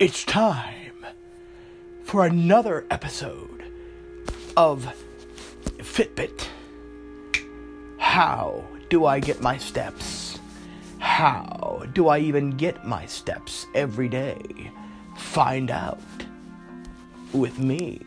It's time for another episode of Fitbit. How do I get my steps? How do I even get my steps every day? Find out with me,